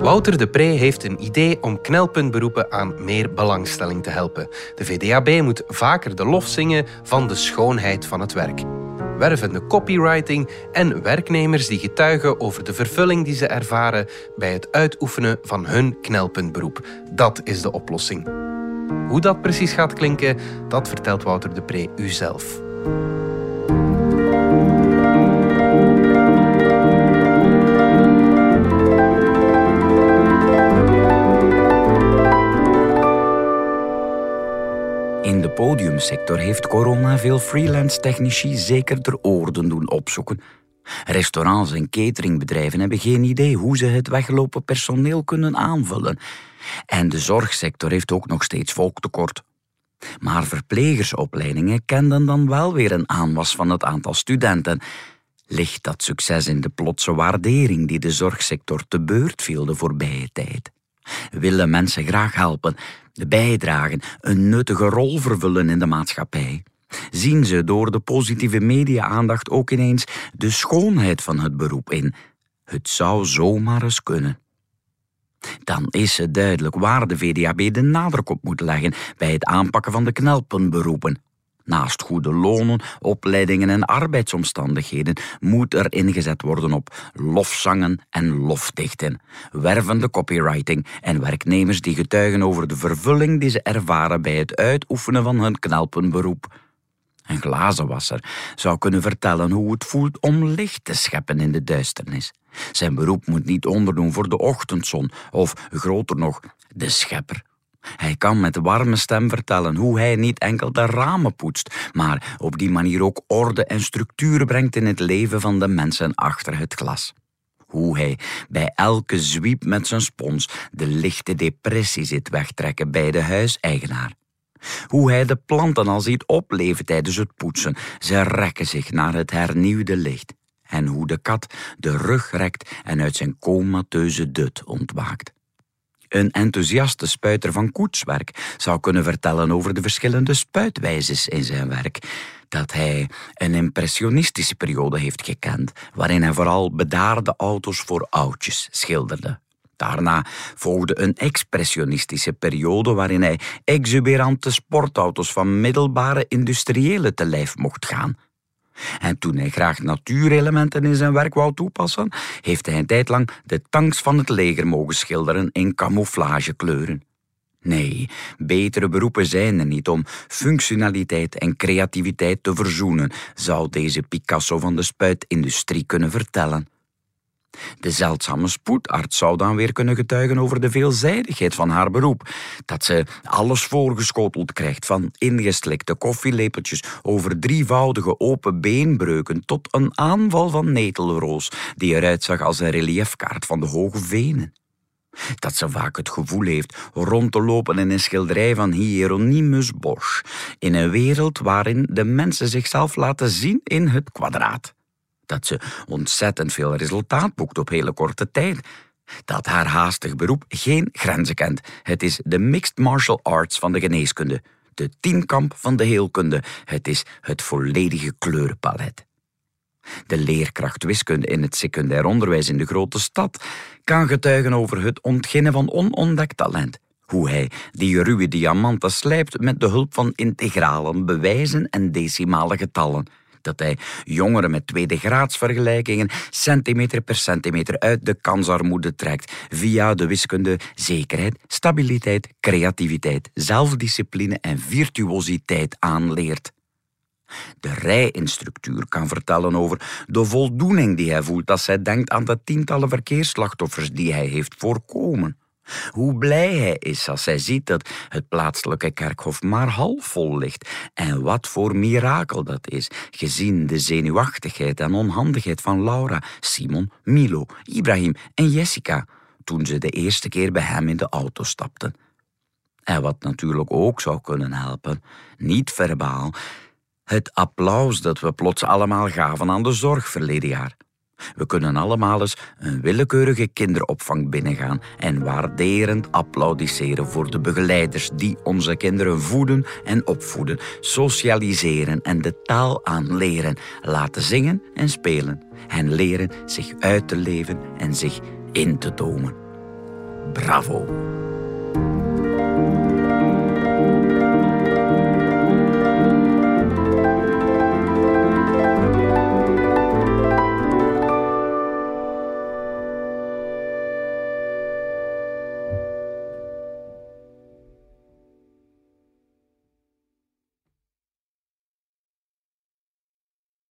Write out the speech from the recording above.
Wouter de Pre heeft een idee om knelpuntberoepen aan meer belangstelling te helpen. De VDAB moet vaker de lof zingen van de schoonheid van het werk. Wervende copywriting en werknemers die getuigen over de vervulling die ze ervaren bij het uitoefenen van hun knelpuntberoep. Dat is de oplossing. Hoe dat precies gaat klinken, dat vertelt Wouter de Pre u zelf. Podiumsector heeft corona veel freelance technici zeker ter oorden doen opzoeken. Restaurants en cateringbedrijven hebben geen idee hoe ze het weglopen personeel kunnen aanvullen. En de zorgsector heeft ook nog steeds volktekort. Maar verplegersopleidingen kenden dan wel weer een aanwas van het aantal studenten. Ligt dat succes in de plotse waardering die de zorgsector te beurt viel de voorbije tijd? Willen mensen graag helpen, bijdragen, een nuttige rol vervullen in de maatschappij? Zien ze door de positieve media-aandacht ook ineens de schoonheid van het beroep in? Het zou zomaar eens kunnen. Dan is het duidelijk waar de VDAB de nadruk op moet leggen bij het aanpakken van de knelpuntberoepen. Naast goede lonen, opleidingen en arbeidsomstandigheden moet er ingezet worden op lofzangen en lofdichten, wervende copywriting en werknemers die getuigen over de vervulling die ze ervaren bij het uitoefenen van hun knelpuntberoep. Een glazenwasser zou kunnen vertellen hoe het voelt om licht te scheppen in de duisternis. Zijn beroep moet niet onderdoen voor de ochtendzon of, groter nog, de schepper. Hij kan met warme stem vertellen hoe hij niet enkel de ramen poetst, maar op die manier ook orde en structuur brengt in het leven van de mensen achter het glas. Hoe hij bij elke zwiep met zijn spons de lichte depressie zit wegtrekken bij de huiseigenaar. Hoe hij de planten al ziet opleven tijdens het poetsen. Ze rekken zich naar het hernieuwde licht. En hoe de kat de rug rekt en uit zijn comateuze dut ontwaakt. Een enthousiaste spuiter van koetswerk zou kunnen vertellen over de verschillende spuitwijzes in zijn werk. Dat hij een impressionistische periode heeft gekend, waarin hij vooral bedaarde auto's voor oudjes schilderde. Daarna volgde een expressionistische periode waarin hij exuberante sportauto's van middelbare industriële te lijf mocht gaan. En toen hij graag natuurelementen in zijn werk wou toepassen, heeft hij een tijd lang de tanks van het leger mogen schilderen in camouflagekleuren. Nee, betere beroepen zijn er niet om functionaliteit en creativiteit te verzoenen, zou deze Picasso van de spuitindustrie kunnen vertellen. De zeldzame spoedarts zou dan weer kunnen getuigen over de veelzijdigheid van haar beroep. Dat ze alles voorgeschoteld krijgt, van ingeslikte koffielepeltjes over drievoudige open beenbreuken tot een aanval van netelroos die eruit zag als een reliefkaart van de hoge venen. Dat ze vaak het gevoel heeft rond te lopen in een schilderij van Hieronymus Bosch, in een wereld waarin de mensen zichzelf laten zien in het kwadraat dat ze ontzettend veel resultaat boekt op hele korte tijd. Dat haar haastig beroep geen grenzen kent. Het is de mixed martial arts van de geneeskunde, de tienkamp van de heelkunde. Het is het volledige kleurenpalet. De leerkracht wiskunde in het secundair onderwijs in de grote stad kan getuigen over het ontginnen van onontdekt talent. Hoe hij die ruwe diamanten slijpt met de hulp van integralen, bewijzen en decimale getallen dat hij jongeren met tweede graadsvergelijkingen centimeter per centimeter uit de kansarmoede trekt via de wiskunde zekerheid, stabiliteit, creativiteit, zelfdiscipline en virtuositeit aanleert. De rijinstructuur kan vertellen over de voldoening die hij voelt als hij denkt aan de tientallen verkeersslachtoffers die hij heeft voorkomen. Hoe blij hij is als hij ziet dat het plaatselijke kerkhof maar half vol ligt. En wat voor mirakel dat is, gezien de zenuwachtigheid en onhandigheid van Laura, Simon, Milo, Ibrahim en Jessica toen ze de eerste keer bij hem in de auto stapten. En wat natuurlijk ook zou kunnen helpen, niet verbaal, het applaus dat we plots allemaal gaven aan de zorg verleden jaar. We kunnen allemaal eens een willekeurige kinderopvang binnengaan en waarderend applaudisseren voor de begeleiders die onze kinderen voeden en opvoeden, socialiseren en de taal aanleren, laten zingen en spelen, hen leren zich uit te leven en zich in te tomen. Bravo.